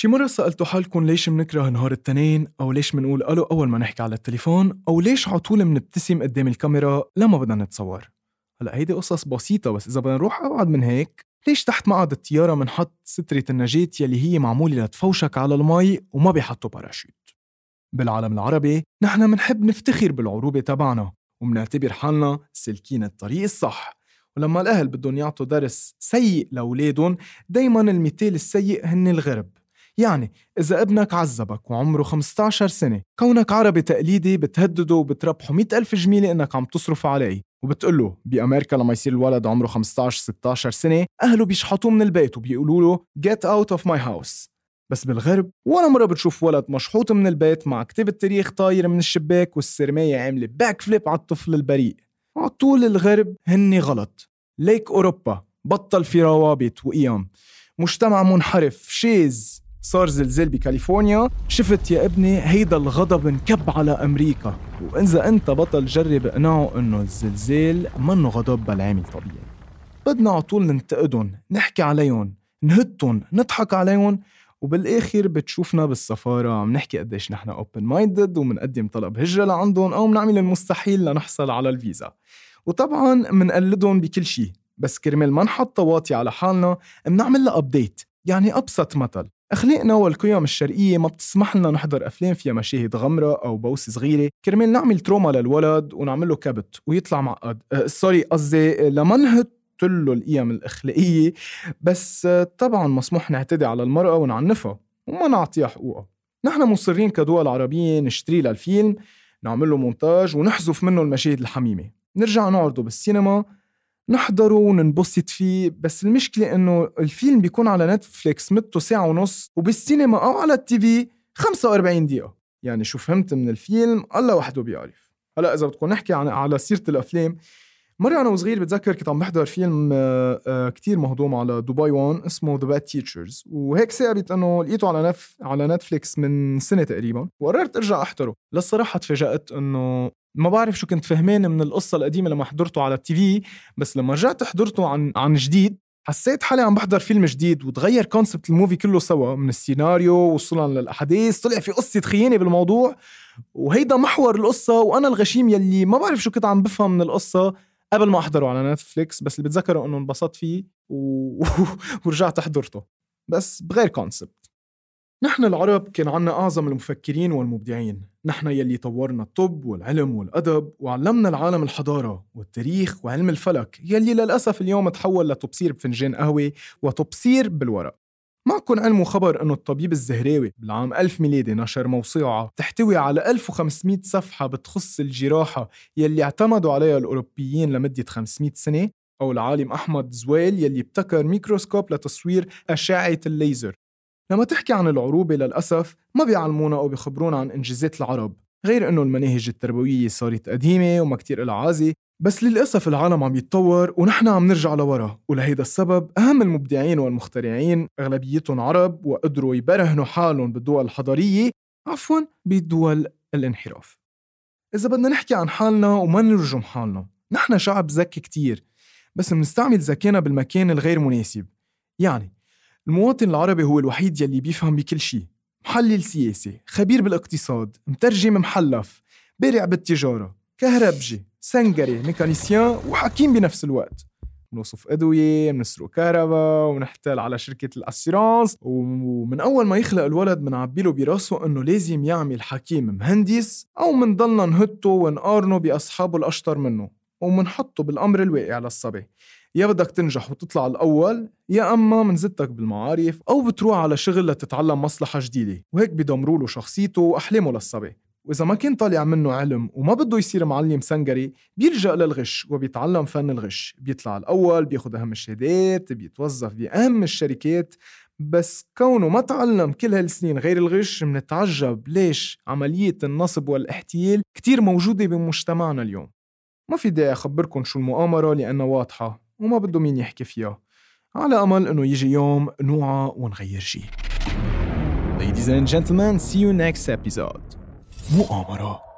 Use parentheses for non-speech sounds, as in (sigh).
شي مرة سألتوا حالكم ليش منكره نهار التنين أو ليش منقول ألو أول ما نحكي على التليفون أو ليش عطول منبتسم قدام الكاميرا لما بدنا نتصور؟ هلأ هيدي قصص بسيطة بس إذا بدنا نروح أبعد من هيك ليش تحت مقعد الطيارة منحط سترة النجاة يلي هي معمولة لتفوشك على المي وما بيحطوا باراشوت؟ بالعالم العربي نحن منحب نفتخر بالعروبة تبعنا ومنعتبر حالنا سالكين الطريق الصح. ولما الأهل بدهم يعطوا درس سيء لأولادهم دايما المثال السيء هن الغرب. يعني إذا ابنك عذبك وعمره 15 سنة كونك عربي تقليدي بتهدده وبتربحه 100 ألف جميلة إنك عم تصرف عليه وبتقول له بأمريكا لما يصير الولد عمره 15 16 سنة أهله بيشحطوه من البيت وبيقولوا له get out of my house بس بالغرب ولا مرة بتشوف ولد مشحوط من البيت مع كتاب التاريخ طاير من الشباك والسرماية عاملة باك فليب على الطفل البريء. عطول الغرب هني غلط. ليك أوروبا بطل في روابط وقيم مجتمع منحرف شاذ. صار زلزال بكاليفورنيا. شفت يا ابني هيدا الغضب انكب على أمريكا. وإذا أنت بطل جرب اقنعه إنه الزلزال منه غضب بل عامل طبيعي بدنا عطول ننتقدهم نحكي عليهم نهدهم نضحك عليهم. وبالآخر بتشوفنا بالسفارة عم نحكي قديش نحن open minded ومنقدم طلب هجرة لعندهم أو بنعمل المستحيل لنحصل على الفيزا. وطبعا منقلدهم بكل شيء بس كرمال ما نحط طواطي على حالنا بنعمل لها update يعني أبسط مثل. اخلاقنا والقيم الشرقية ما بتسمح لنا نحضر أفلام فيها مشاهد غمرة أو بوس صغيرة. كرمال نعمل trauma للولد ونعمل له كبت ويطلع معقد أه sorry قصدي لما نهت له القيم الأخلاقية. بس طبعا مسموح نعتدي على المرأة ونعنفها وما نعطيها حقوقها. نحن مصرين كدول عربية نشتري للفيلم نعمل له مونتاج ونحذف منه المشاهد الحميمة. نرجع نعرضه بالسينما نحضره وننبسط فيه بس المشكلة إنه الفيلم بيكون على نتفليكس مدته ساعة ونص وبالسينما أو على ال TV 45 دقيقة. يعني شو فهمت من الفيلم؟ الله وحده بيعرف. هلا إذا بدكم نحكي عن على سيرة الأفلام مرة أنا وصغير بتذكر كنت عم بحضر فيلم آه، آه، كتير مهضوم على Dubai One اسمه The Bad Teachers وهيك ثابت إنه لقيته على نف على نتفليكس من سنة تقريبا وقررت أرجع أحضره. للصراحة تفاجأت إنه ما بعرف شو كنت فهمان من القصة القديمة لما حضرته على ال TV بس لما رجعت حضرته عن عن جديد حسيت حالي عم بحضر فيلم جديد وتغير concept ال movie كله سوا من السيناريو وصولا للأحاديث طلع في قصة خيانة بالموضوع وهيدا محور القصة وأنا الغشيم يلي ما بعرف شو كنت عم بفهم من القصة قبل ما أحضره على نتفليكس بس اللي بتذكره إنه انبسطت فيه و... (laughs) ورجعت حضرته. بس بغير concept نحن العرب كان عنا أعظم المفكرين والمبدعين. نحن يلي طورنا الطب والعلم والأدب وعلمنا العالم الحضارة والتاريخ وعلم الفلك يلي للأسف اليوم تحول لتبصير بفنجان قهوة وتبصير بالورق. معكم علم وخبر أنه الطبيب الزهراوي بالعام 1000 ميلادي نشر موسوعة تحتوي على 1500 صفحة بتخص الجراحة يلي اعتمدوا عليها الأوروبيين لمدة 500 سنة أو العالم أحمد زويل يلي ابتكر ميكروسكوب لتصوير أشعة الليزر. لما تحكي عن العروبة للأسف ما بيعلمونا أو بيخبرونا عن إنجازات العرب. غير إنه المناهج التربوية صارت قديمة وما كتير إلها بس للأسف العالم عم يتطور ونحن عم نرجع لورا. ولهيدا السبب أهم المبدعين والمخترعين أغلبيتهم عرب وقدروا يبرهنوا حالهم بالدول الحضارية عفوا بالدول الانحراف. إذا بدنا نحكي عن حالنا وما نرجم حالنا نحن شعب ذكي كتير بس منستعمل ذكينا بالمكان الغير مناسب. يعني المواطن العربي هو الوحيد يلي بيفهم بكل شيء محلل سياسي خبير بالاقتصاد مترجم محلف بارع بالتجارة كهربجي سنجري ميكانيسيان وحكيم بنفس الوقت. بنوصف أدوية بنسرق كهرباء ونحتال على شركة الأسيرانس. ومن أول ما يخلق الولد بنعبي له براسه إنه لازم يعمل حكيم مهندس أو منضلنا نهته ونقارنه بأصحابه الأشطر منه. ومنحطه بالأمر الواقع للصبي. يا بدك تنجح وتطلع الأول يا أما منزتك بالمعارف أو بتروح على شغل لتتعلم مصلحة جديدة وهيك بيدمروا له شخصيته وأحلامه للصبي. وإذا ما كان طالع منه علم وما بده يصير معلم سنجري بيلجأ للغش وبيتعلم فن الغش. بيطلع الأول بياخد أهم الشهادات بيتوظف بأهم الشركات. بس كونه ما تعلم كل هالسنين غير الغش منتعجب. ليش؟ عملية النصب والاحتيال كتير موجودة بمجتمعنا اليوم. ما في داعي أخبركم شو المؤامرة لأنها واضحة. وما بده مين يحكي فيها. على أمل إنه يجي يوم نوعى ونغير شي. Ladies and gentlemen, see you next episode. مؤامرة.